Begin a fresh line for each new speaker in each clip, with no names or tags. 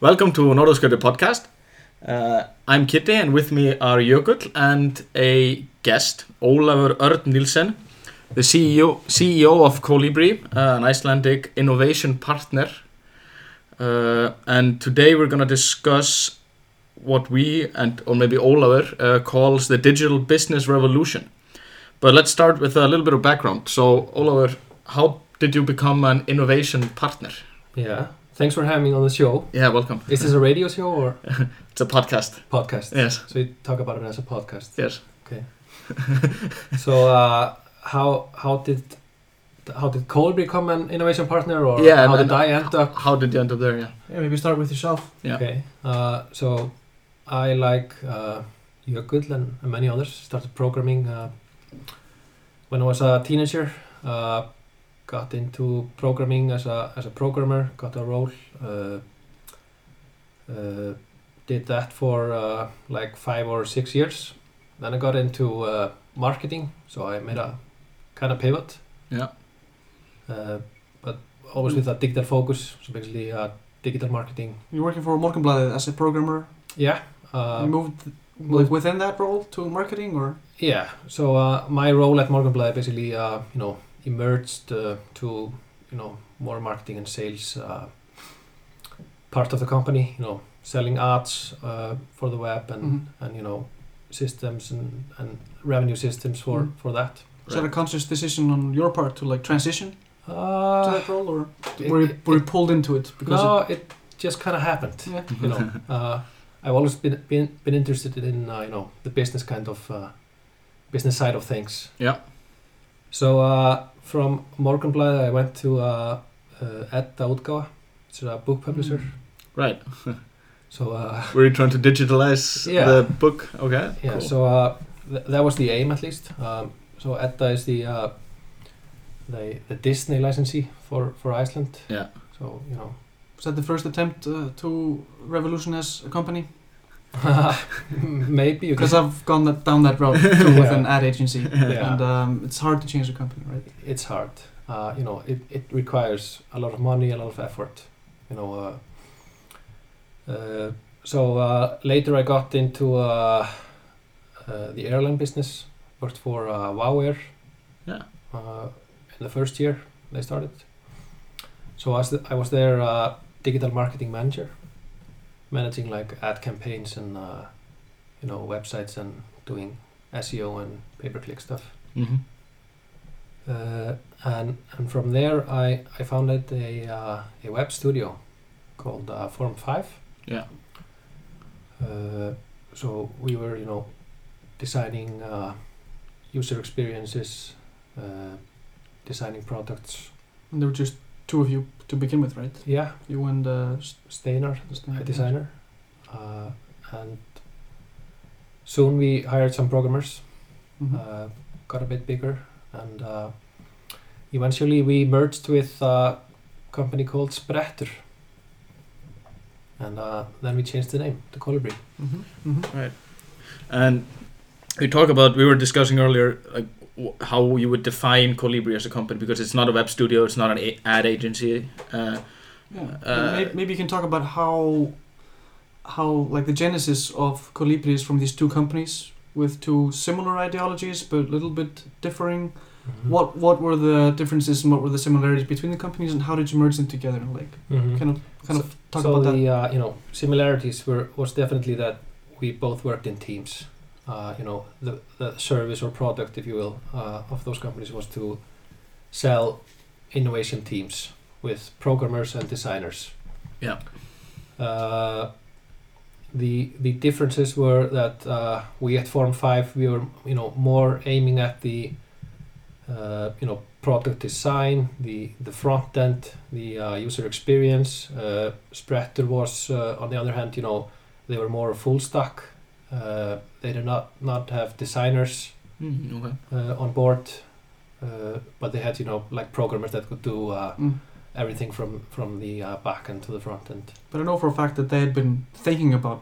Welcome to Norðurskjöldu podcast. Uh, I'm Kitty and with me are Jökull and a guest, Ólafur Örn Nielsen, the CEO, CEO of Kolibri, uh, an Icelandic innovation partner. Uh, and today we're going to discuss what we and or maybe Ólafur uh, calls the digital business revolution. But let's start with a little bit of background. So Ólafur, how did you become an innovation partner?
Yeah. Thanks for having me on the show.
Yeah, welcome.
Is this a radio show or
It's a podcast.
podcast?
Yes.
So you talk about it as a podcast.
Yes. Okay.
so uh, how how did how did Cole become an innovation partner, or
Yeah,
how did I end up?
How did you end up there? Yeah.
Yeah, maybe start with yourself.
Yeah.
Okay. Uh, so I like uh, Jökull and, and many others started programming uh, when I was a teenager. Uh, got into programming as a as a programmer. Got a role. Uh, uh, did that for uh, like five or six years. Then I got into uh, marketing, so I made a kind of pivot.
Yeah.
Uh, but always with a digital focus. So basically, uh, digital marketing.
You're working for Morgenbladet as a programmer.
Yeah. Uh,
you moved like
moved-
within that role to marketing, or
Yeah. So uh, my role at Morganbladet basically, uh, you know, emerged uh, to you know more marketing and sales uh, part of the company. You know, selling ads uh, for the web and
Mhm.
and you know systems and, and revenue systems for
Mhm.
for that.
was that a conscious decision on your part to like transition to
Uh,
that role, or
it-
were you,
it-
you pulled into it because
no, it just kind of happened.
yeah.
You know, uh, I've always been been, been interested in uh, you know the business kind of uh, business side of things.
Yeah.
So uh, from Morganbladet, I went to uh, uh, Edda Útgáfa, it's a book publisher.
Mm.
Right.
So uh,
Were you trying to digitalize
Yeah.
the book? Okay.
yeah,
cool.
so uh, th- that was the aim at least. Um, so Edda is the uh, the the Disney licensee for for Iceland.
Yeah.
So you know.
Was that the first attempt uh, to revolutionize a company?
Maybe
Because I've gone that, down that route too with an ad agency,
Yeah.
and um, it's hard to change a company, right?
it's hard. Uh, you know, it, it requires a lot of money, a lot of effort. You know, uh, uh, so uh, later I got into uh, uh, the airline business. Worked for uh, WoW Air.
Yeah.
Uh, in the first year they started. So I was, th- I was their uh, digital marketing manager, managing like ad campaigns and uh, you know websites and doing SEO and pay-per-click stuff.
Mhm.
Uh, and and from there I, I founded a uh, a web studio called uh, Form Five.
Yeah.
Uh, so we were you know designing uh, user experiences, uh, designing products.
And there were just two of you to begin with, right?
Yeah,
You and uh, S-
Steinar,
Steinar,
a designer, uh, and soon we hired some programmers.
Mhm.
uh, got a bit bigger, and uh, eventually we merged with a company called Sprettur. And uh, then we changed the name to Kolibri.
Mhm. Mhm.
And we talk about we were discussing earlier like w- how you would define Kolibri as a company because it's not a web studio, it's not an a- ad agency. Uh,
Yeah.
Uh,
maybe, maybe you can talk about how, how like the genesis of Kolibri is from these two companies with two similar ideologies but a little bit differing. What what were the differences and what were the similarities between the companies and how did you merge them together? Like
Mhm.
kind of kind of talk
so
about
the
that.
Uh, you know similarities were was definitely that we both worked in teams. Uh, you know the the service or product, if you will, uh, of those companies was to sell innovation teams with programmers and designers.
Yeah.
Uh, the the differences were that uh, we at Form Five we were you know more aiming at the uh, you know product design, the the front end, the uh, user experience. Uh, Sprettur was uh, on the other hand, you know, they were more full stack. Uh, they did not not have designers
mm, okay.
uh, on board, uh, but they had you know like programmers that could do uh,
Mm.
everything from from the uh, back end to the front end.
But I know for a fact that they had been thinking about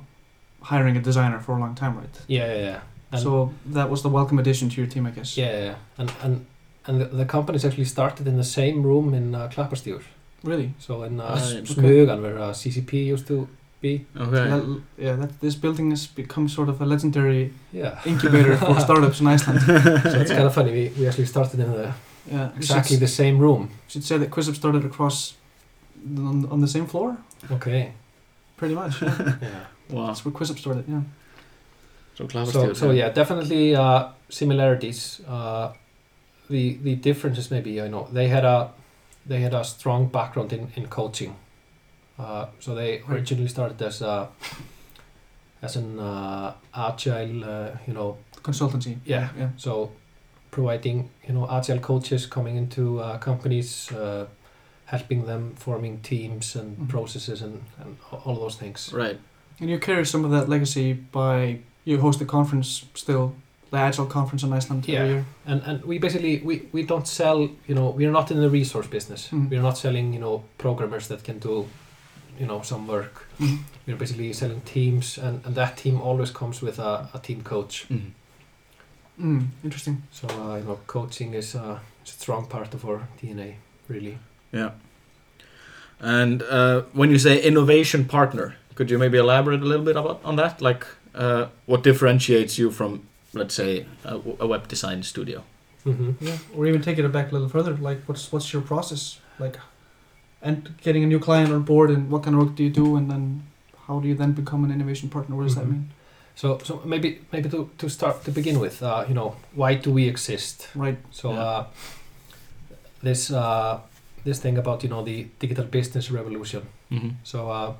hiring a designer for a long time, right?
Yeah, yeah, yeah. And
so that was the welcome addition to your team, I guess.
yeah, yeah, yeah. and and and the, the companies actually started in the same room in uh, Klapparstígur.
Really?
So in uh, S-
yeah.
Smugan, where uh, CCP used to be.
Okay.
Le- yeah, that this building has become sort of a legendary
Yeah.
incubator for startups in Iceland.
so it's kind of funny. We, we actually started in the
Yeah,
exactly
Should,
the same room.
should say that QuizUp started across on, on the same floor,
Okay.
pretty much. Yeah.
Yeah.
Wow.
That's where QuizUp started. Yeah.
So clever
So, so yeah, definitely uh, similarities. Uh, the the differences maybe you know they had a they had a strong background in in coaching. Uh, so they originally started as a as an uh, agile, uh, you know,
Consultancy.
Yeah.
Yeah.
so providing you know agile coaches coming into uh, companies, uh, helping them forming teams and
Mhm.
processes and, and all those things.
Right.
And you carry some of that legacy by you host a conference still, the Agile conference in Iceland
Yeah.
every year.
And and we basically we, we don't sell you know we are not in the resource business.
Mm.
We are not selling you know programmers that can do you know some work.
Mhm.
We're basically selling teams, and, and that team always comes with a, a team coach.
Mhm.
Mm, interesting.
So uh, you know coaching is a, is a strong part of our DNA, really.
Yeah. And uh, when you say innovation partner, could you maybe elaborate a little bit about on that? Like, uh, what differentiates you from, let's say, a, a web design studio?
Mm-hmm.
Yeah, or even take it back a little further. Like, what's what's your process like, and getting a new client on board, and what kind of work do you do, and then how do you then become an innovation partner? What does
Mhm.
that mean?
So so maybe maybe to, to start to begin with, uh, you know, why do we exist?
Right.
So
Yeah.
uh, this uh, this thing about you know the digital business revolution.
Mm-hmm.
So uh,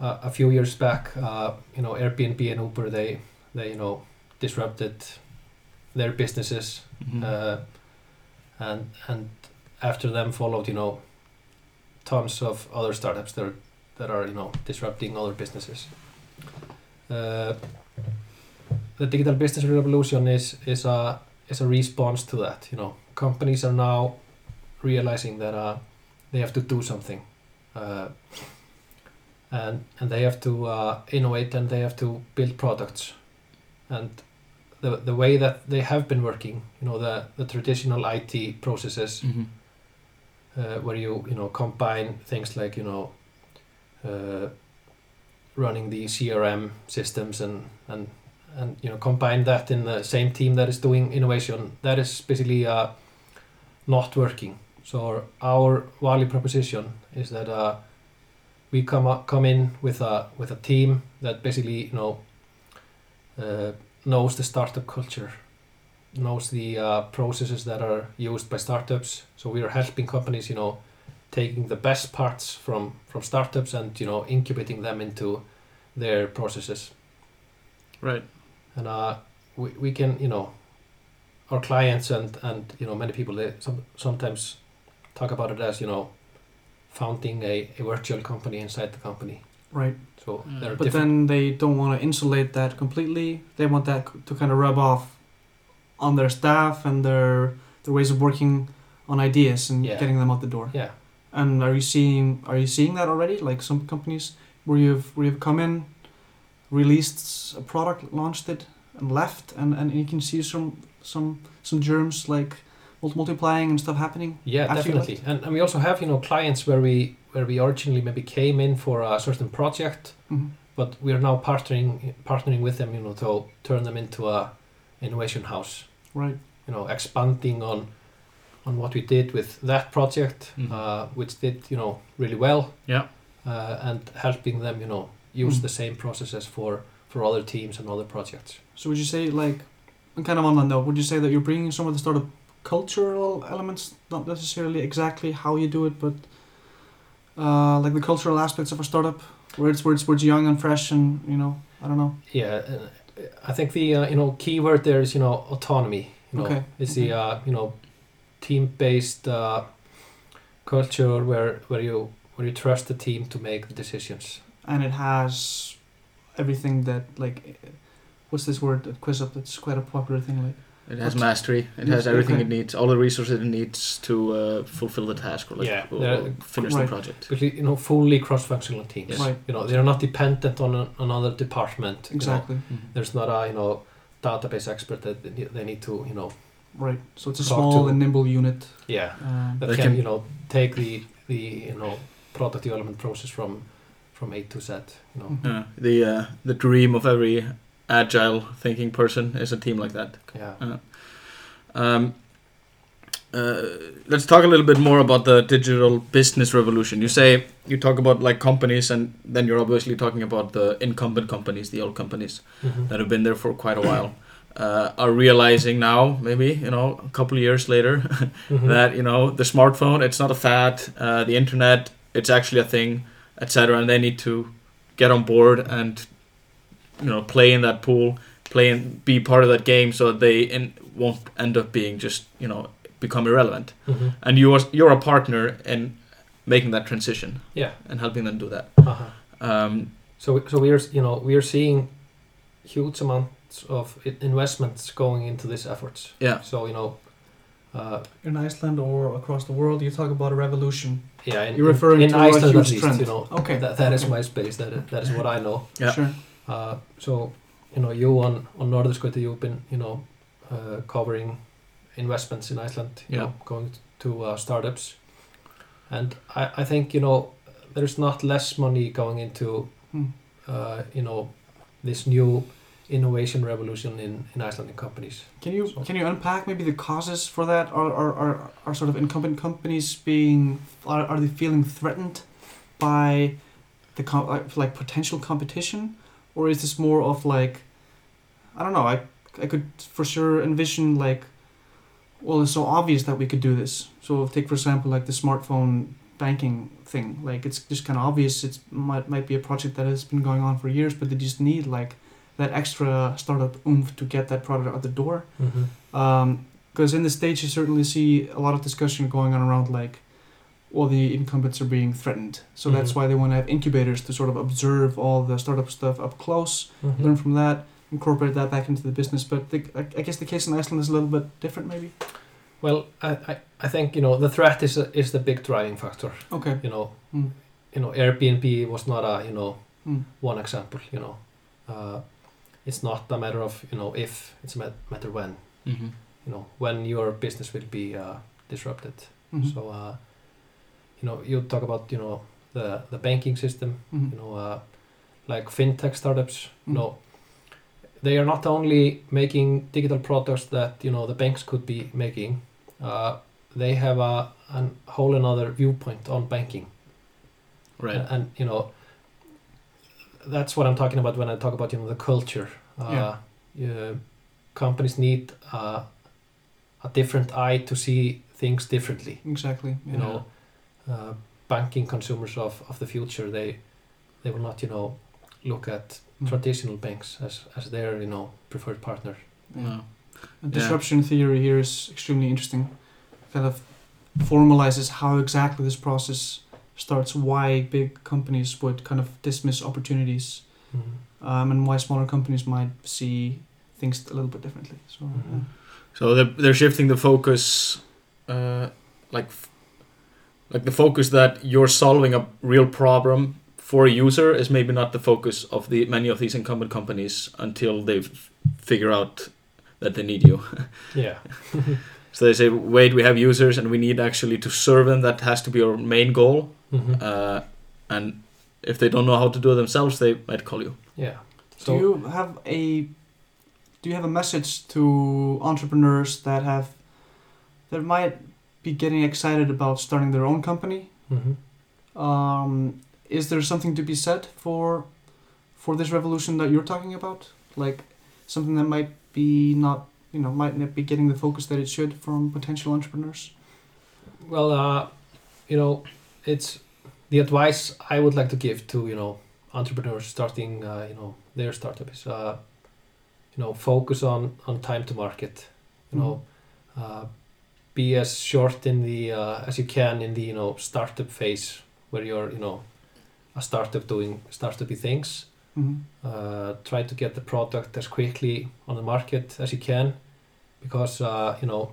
uh, a few years back, uh, you know, Airbnb and Uber they they you know disrupted their businesses,
Mm-hmm.
uh, and and after them followed you know tons of other startups that are, that are you know disrupting other businesses. Uh, the digital business revolution is is a is a response to that. You know, companies are now realizing that uh, they have to do something, uh, and and they have to uh, innovate and they have to build products, and the the way that they have been working, you know, the the traditional IT processes
Mm-hmm.
Uh, where you you know combine things like you know uh, running the CRM systems and and and you know combine that in the same team that is doing innovation that is basically uh, not working. So our, value proposition is that uh, we come up, come in with a with a team that basically you know uh, knows the startup culture knows the uh, processes that are used by startups. So we are helping companies, you know, taking the best parts from from startups and you know incubating them into their processes.
Right.
And uh, we we can you know our clients and and you know many people they some, sometimes talk about it as you know founding a, a virtual company inside the company.
Right.
So
Mm.
there are
But
different.
then they don't want to insulate that completely. They want that to kind of rub off on their staff and their their ways of working on ideas and
Yeah.
getting them out the door.
yeah.
And are you seeing are you seeing that already? Like some companies where you've where you've come in, released a product, launched it, and left, and, and you can see some some some germs like multiplying and stuff happening.
Yeah, definitely. And, and we also have, you know, clients where we where we originally maybe came in for a certain project,
Mhm.
but we are now partnering partnering with them, you know, to turn them into a innovation house.
Right.
You know, expanding on on what we did with that project,
Mhm.
uh, which did, you know, really well.
Yeah.
Uh, and helping them, you know, use
Mhm.
the same processes for for other teams and other projects.
So would you say like, and kind of on that note, would you say that you're bringing some of the sort of cultural elements, not necessarily exactly how you do it, but uh, like the cultural aspects of a startup, where it's where it's where it's young and fresh, and you know, I don't know.
Yeah, uh, I think the uh, you know key word there is you know autonomy. You know,
Okay,
it's
okay.
the uh, you know team-based uh, culture where where you where you trust the team to make the decisions.
and it has everything that like, eh, what's this word at QuizUp? That's quite a popular thing. Like,
It has mastery. It has everything it needs, all the resources it needs to uh, fulfill the task or, like,
Yeah,
or, or finish
Right.
the project.
Because you know fully cross-functional teams.
Yes.
Right.
You know they are not dependent on a, another department. you know.
exactly.
There's not a you know database expert that they need- they need to you know
Right. So it's a
Talk
small
to-
and nimble unit.
yeah
Um,
that
They
can,
can-
you know take the the you know product development process from from A to Z. You know.
Mhm.
Yeah, the uh, the dream of every agile thinking person is a team like that.
Yeah.
Um, uh, let's talk a little bit more about the digital business revolution. You say you talk about like companies, and then you're obviously talking about the incumbent companies, the old companies
Mhm.
that have been there for quite a while, uh, are realizing now, maybe you know, a couple of years later,
Mhm.
that you know the smartphone, it's not a fad. Uh, the internet, it's actually a thing, etc. And they need to get on board and you know play in that pool, play and be part of that game, so that they in, won't end up being just you know become irrelevant.
Mhm.
And you are you're a partner in making that transition
Yeah.
and helping them do that.
Uh-huh.
Um,
So so we are you know we are seeing huge amounts of investments going into these efforts.
yeah,
So you know, uh,
In Iceland or across the world, you talk about a revolution.
yeah, in,
You're referring
in, in
to a
Iceland
huge
at least,
trend.
you know,
Okay.
that, that is
Okay.
my space. That is, that is what I know.
Yeah.
Sure.
Uh, so you know, you on on Norðurskauti, you've been you know uh, covering investments in Iceland. You
Yeah.
know, going to uh, startups, and I, I think you know there's not less money going into
Hmm.
uh, you know this new innovation revolution in in Icelandic companies.
Can you
So-
can you unpack maybe the causes for that? Are are, are, are sort of incumbent companies being are, are they feeling threatened by the com- like, like potential competition, or is this more of like I don't know I I could for sure envision like well it's so obvious that we could do this. So take for example like the smartphone banking thing. Like it's just kind of obvious. It's might might be a project that has been going on for years, but they just need like that extra startup oomph to get that product out the door.
Mm-hmm.
Because in the States, you certainly see a lot of discussion going on around like, well, the incumbents are being threatened. So that's
Mhm.
why they want to have incubators to sort of observe all the startup stuff up close,
Mm-hmm.
learn from that, incorporate that back into the business. But the, I, I guess the case in Iceland is a little bit different, maybe.
Well, I, I, I think you know the threat is a, is the big driving factor.
Okay.
You know,
Mm.
you know Airbnb was not a you know
Mm.
one example. You know, uh, it's not a matter of you know if it's a matter when.
mm-hmm.
You know when your business will be uh, disrupted.
Mhm.
So uh, you know you talk about you know the the banking system.
Mhm.
You know uh, like fintech startups.
Mm.
You know they are not only making digital products that you know the banks could be making. Uh, they have a, a whole another viewpoint on banking.
right.
And, and you know, that's what I'm talking about when I talk about you know the culture. Uh,
Yeah.
yeah, companies need uh, a different eye to see things differently.
Exactly.
You
yeah.
know, uh, banking consumers of, of the future they they will not you know look at
Mm.
traditional banks as as their you know preferred partner.
Yeah.
No.
And
Yeah.
disruption theory here is extremely interesting. Kind of formalizes how exactly this process starts, why big companies would kind of dismiss opportunities, um, and why smaller companies might see things a little bit differently. So,
Mhm.
So they're, they're shifting the focus, uh, like, f- like the focus that you're solving a real problem for a user is maybe not the focus of the many of these incumbent companies until they f- figure out that they need you.
Yeah.
So they say, wait, we have users and we need actually to serve them. That has to be our main goal.
Mhm.
Uh, and if they don't know how to do it themselves, they might call you.
yeah.
do you have a do you have a message to entrepreneurs that have that might be getting excited about starting their own company?
Mhm.
Um, is there something to be said for for this revolution that you're talking about? Like something that might be not you know might not be getting the focus that it should from potential entrepreneurs.
Well, uh, you know, it's the advice I would like to give to you know entrepreneurs starting uh, you know their startup is uh, you know focus on on time to market. You know, uh, be as short in the uh, as you can in the you know startup phase where you're you know a startup doing startupy things.
Mm-hmm.
uh, try to get the product as quickly on the market as you can because uh, you know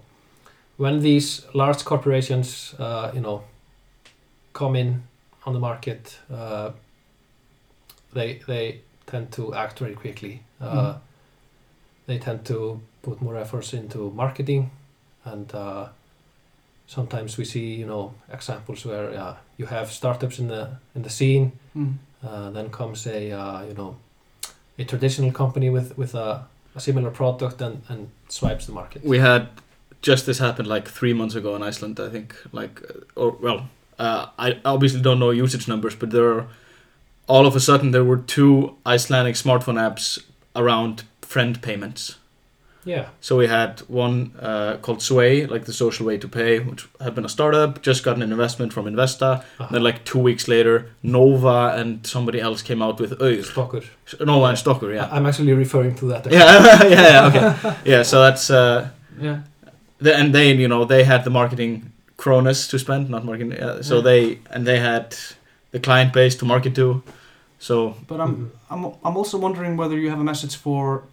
when these large corporations uh, you know come in on the market uh, they they tend to act very quickly uh,
Mhm.
they tend to put more efforts into marketing and uh, sometimes we see you know examples where uh, you have startups in the in the scene
Mm.
Uh, then comes a uh, you know a traditional company with with a, a similar product and, and swipes the market.
We had just this happened like three months ago in Iceland, I think. Like, uh, or well, uh, I obviously don't know usage numbers, but there are all of a sudden there were two Icelandic smartphone apps around friend payments.
Yeah.
So we had one uh, called Sway, like the social way to pay, which had been a startup, just got an investment from Investa.
Uh-huh.
Then like two weeks later, Nova and somebody else came out with Augur.
Stocker.
Nova and Stocker, yeah.
I- I'm actually referring to that.
Yeah, yeah, yeah, okay. Yeah, so that's uh,
Yeah.
the, and they, you know, they had the marketing kronas to spend, not marketing. Uh, so
Yeah.
they and they had the client base to market to. So
But I'm. I'm I'm also wondering whether you have a message for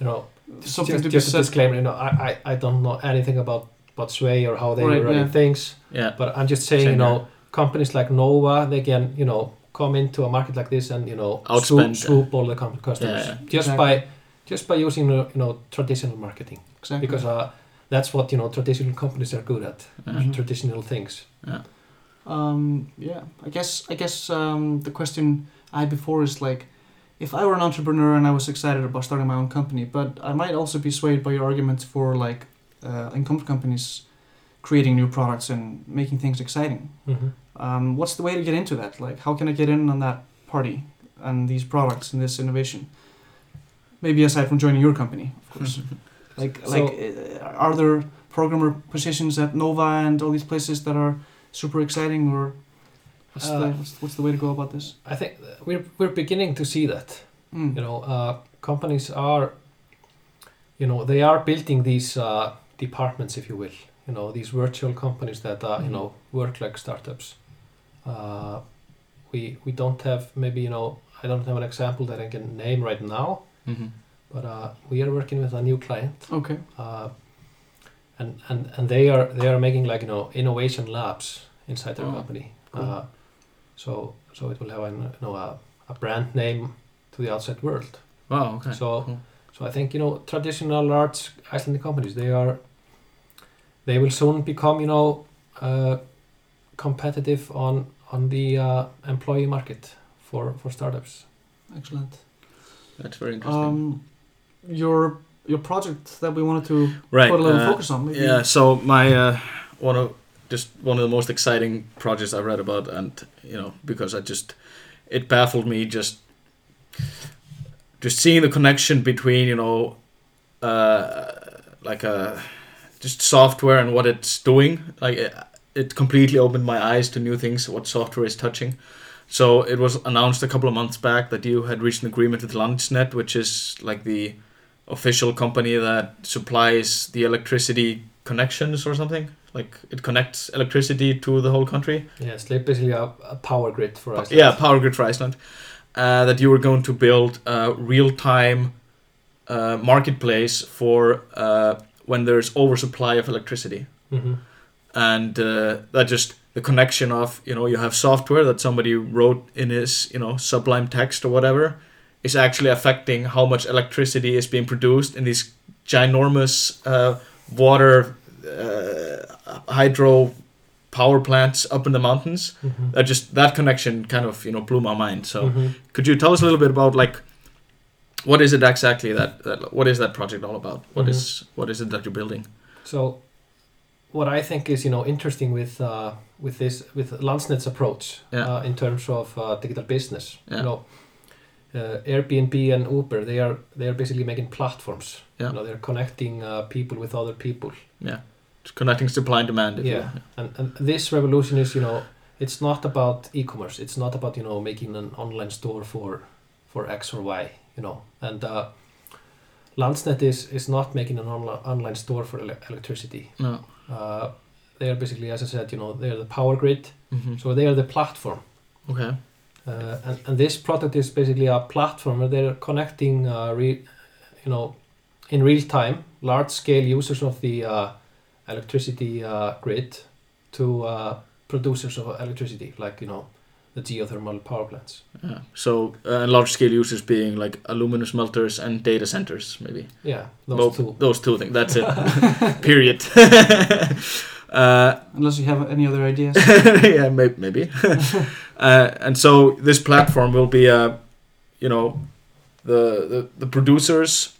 You know,
something
just,
to be
just a
said.
disclaimer. You know, I, I, I don't know anything about about Sway or how they
Right,
run
yeah.
things.
yeah,
But I'm just saying,
Same
you know,
here.
companies like Nova, they can, you know, come into a market like this and you know
Outspend,
swoop, swoop all the com- customers
Yeah,
just
Exactly.
by just by using uh, you know traditional marketing
Exactly.
because uh, that's what you know traditional companies are good at
yeah.
Mhm.
traditional things.
Um, yeah, I guess I guess um, the question I had before is like, if I were an entrepreneur and I was excited about starting my own company, but I might also be swayed by your arguments for like uh, incumbent companies creating new products and making things exciting.
Mm-hmm.
Um, what's the way to get into that? Like, how can I get in on that party and these products and this innovation? Maybe aside from joining your company, of course. like,
So-
like, uh, are there programmer positions at Nova and all these places that are super exciting, or what's, the,
Uh,
what's, what's the way to go about this?
I think we're we're beginning to see that.
Mm.
You know, uh, companies are, you know, they are building these uh, departments, if you will. You know, these virtual companies that uh, you
Mhm.
know work like startups. Uh, we we don't have maybe you know I don't have an example that I can name right now,
Mhm.
but uh, we are working with a new client,
Okay.
uh, and and and they are they are making like you know innovation labs inside their
Oh,
company.
cool.
Uh, so so it will have an, you know a, a brand name to the outside world.
Wow. Okay.
So
cool.
so I think you know traditional large Icelandic companies they are they will soon become you know uh, competitive on on the uh, employee market for for startups.
Excellent.
That's very interesting.
Um, your your project that we wanted to
right.
put a little
uh,
focus on. Maybe.
Yeah, so my uh, one of just one of the most exciting projects I read about, and you know, because I just it baffled me just just seeing the connection between you know, uh, like a just software and what it's doing. Like it, it completely opened my eyes to new things. What software is touching. So it was announced a couple of months back that you had reached an agreement with Landsnet, which is like the official company that supplies the electricity connections or something. Like it connects electricity to the whole country.
Yeah, it's like basically a, a power grid for us.
Yeah, power grid for Iceland. Uh, that you were going to build a real-time uh, marketplace for uh, when there's oversupply of electricity,
hmm
and uh, that just the connection of you know you have software that somebody wrote in his you know sublime text or whatever is actually affecting how much electricity is being produced in these ginormous uh, water uh, hydro power plants up in the mountains
hmm
that just that connection kind of you know blew my mind so
hmm
could you tell us a little bit about like what is it exactly that, that what is that project all about What
Mhm.
is what is it that you're building
So, what I think is you know interesting with uh, with this with Landsnet's approach
Yeah.
uh, in terms of uh, digital business.
Yeah.
You know, uh, Airbnb and Uber they are they are basically making platforms.
Yeah.
You know, they're connecting uh, people with other people.
Just connecting supply and demand
Yeah. And and this revolution is you know it's not about e-commerce. It's not about you know making an online store for for X or Y. You know, and uh, Landsnet is is not making an onli- online store for ele- electricity.
no
Uh, they are basically, as I said, you know, they're the power grid.
hmm
So they are the platform.
okay
Uh, and, and this product is basically a platform where they're connecting, uh, re, you know, in real time, large scale users of the uh, electricity uh, grid to uh, producers of electricity, like, you know, the geothermal power plants.
yeah. so uh, large scale users being like aluminum smelters and data centers maybe
Yeah, those
Both-
two.
those two things that's it period uh,
Unless you have any other ideas.
yeah, maybe. maybe. uh, and so this platform will be a, you know, the the, the producers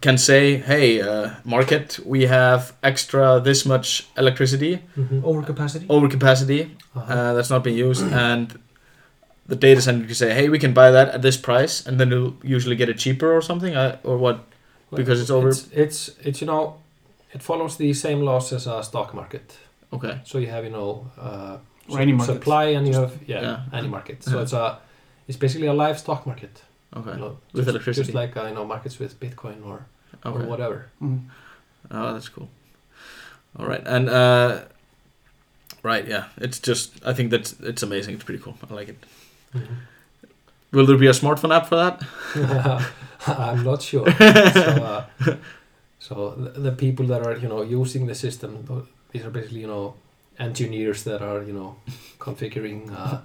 can say, hey, uh, market, we have extra this much electricity
Mhm.
Overcapacity.
overcapacity
Uh-huh.
uh, that's not being used, and the data center can say, hey, we can buy that at this price, and then you'll usually get it cheaper or something, uh, or what? because it's over-
It's, it's it's you know, it follows the same laws as a stock market.
Okay.
So you have you know, uh,
Or any
sup-
market.
supply and you
Just-
have yeah,
Yeah.
any market. So
Yeah.
it's a it's basically a live stock market.
Okay.
You know,
With
just,
electricity.
just like uh, you know markets with Bitcoin or or whatever.
Mm.
Oh, that's cool. All right, and uh, right, yeah, it's just I think that it's amazing. It's pretty cool. I like it. Will there be a smartphone app for that?
I'm not sure. so, uh, so the, the people that are you know using the system, these are basically you know engineers that are you know configuring uh,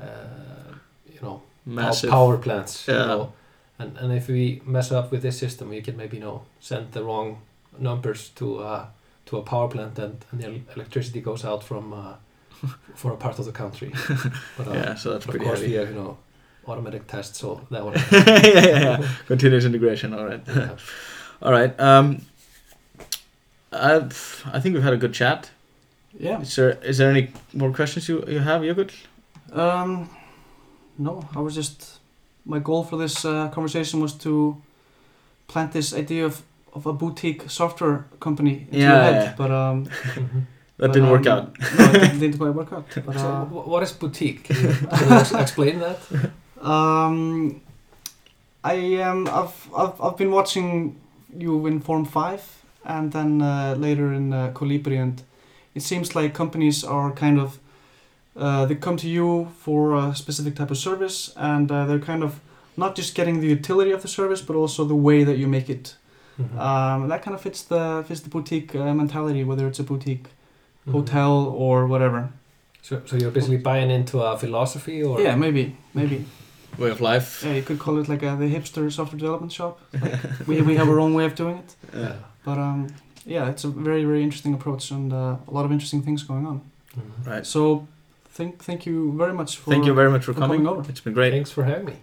uh, you know pow-
Massive.
power plants.
Yeah.
You know, and and if we mess up with this system, we can maybe you know send the wrong numbers to uh, to a power plant, and, and the electricity goes out from uh, for a part of the country. But, uh,
Yeah, so that's
of
pretty
course,
heavy.
we have you know automatic tests, so that would.
yeah, yeah, yeah. Continuous integration. All right.
Yeah.
All right. Um, I I think we've had a good chat.
Yeah.
Is there is there any more questions you you have? You good?
Um, no, I was just my goal for this uh, conversation was to plant this idea of, of a boutique software company into
Yeah,
your head,
yeah.
but um.
That
but,
didn't work
um,
out.
no, it didn't, didn't quite work out. But,
So,
uh,
wh- what is boutique? Can you, can you ex- explain that?
Um, I um, I've, I've I've been watching you in Form Five, and then uh, later in uh, Kolibri, and it seems like companies are kind of uh, they come to you for a specific type of service, and uh, they're kind of not just getting the utility of the service, but also the way that you make it.
Mhm.
Um, that kind of fits the fits the boutique uh, mentality, whether it's a boutique
Mhm.
hotel or whatever.
So, so you're basically buying into a philosophy, or
Yeah, maybe, maybe.
Way of life.
Yeah, you could call it like a, the hipster software development shop. Like, we, we have our own way of doing it.
Yeah.
But um, yeah, it's a very very interesting approach and uh, a lot of interesting things going on.
Mhm.
Right.
So, thank thank you very much for
Thank you very much for,
for
coming.
coming over.
It's been great.
Thanks for having me.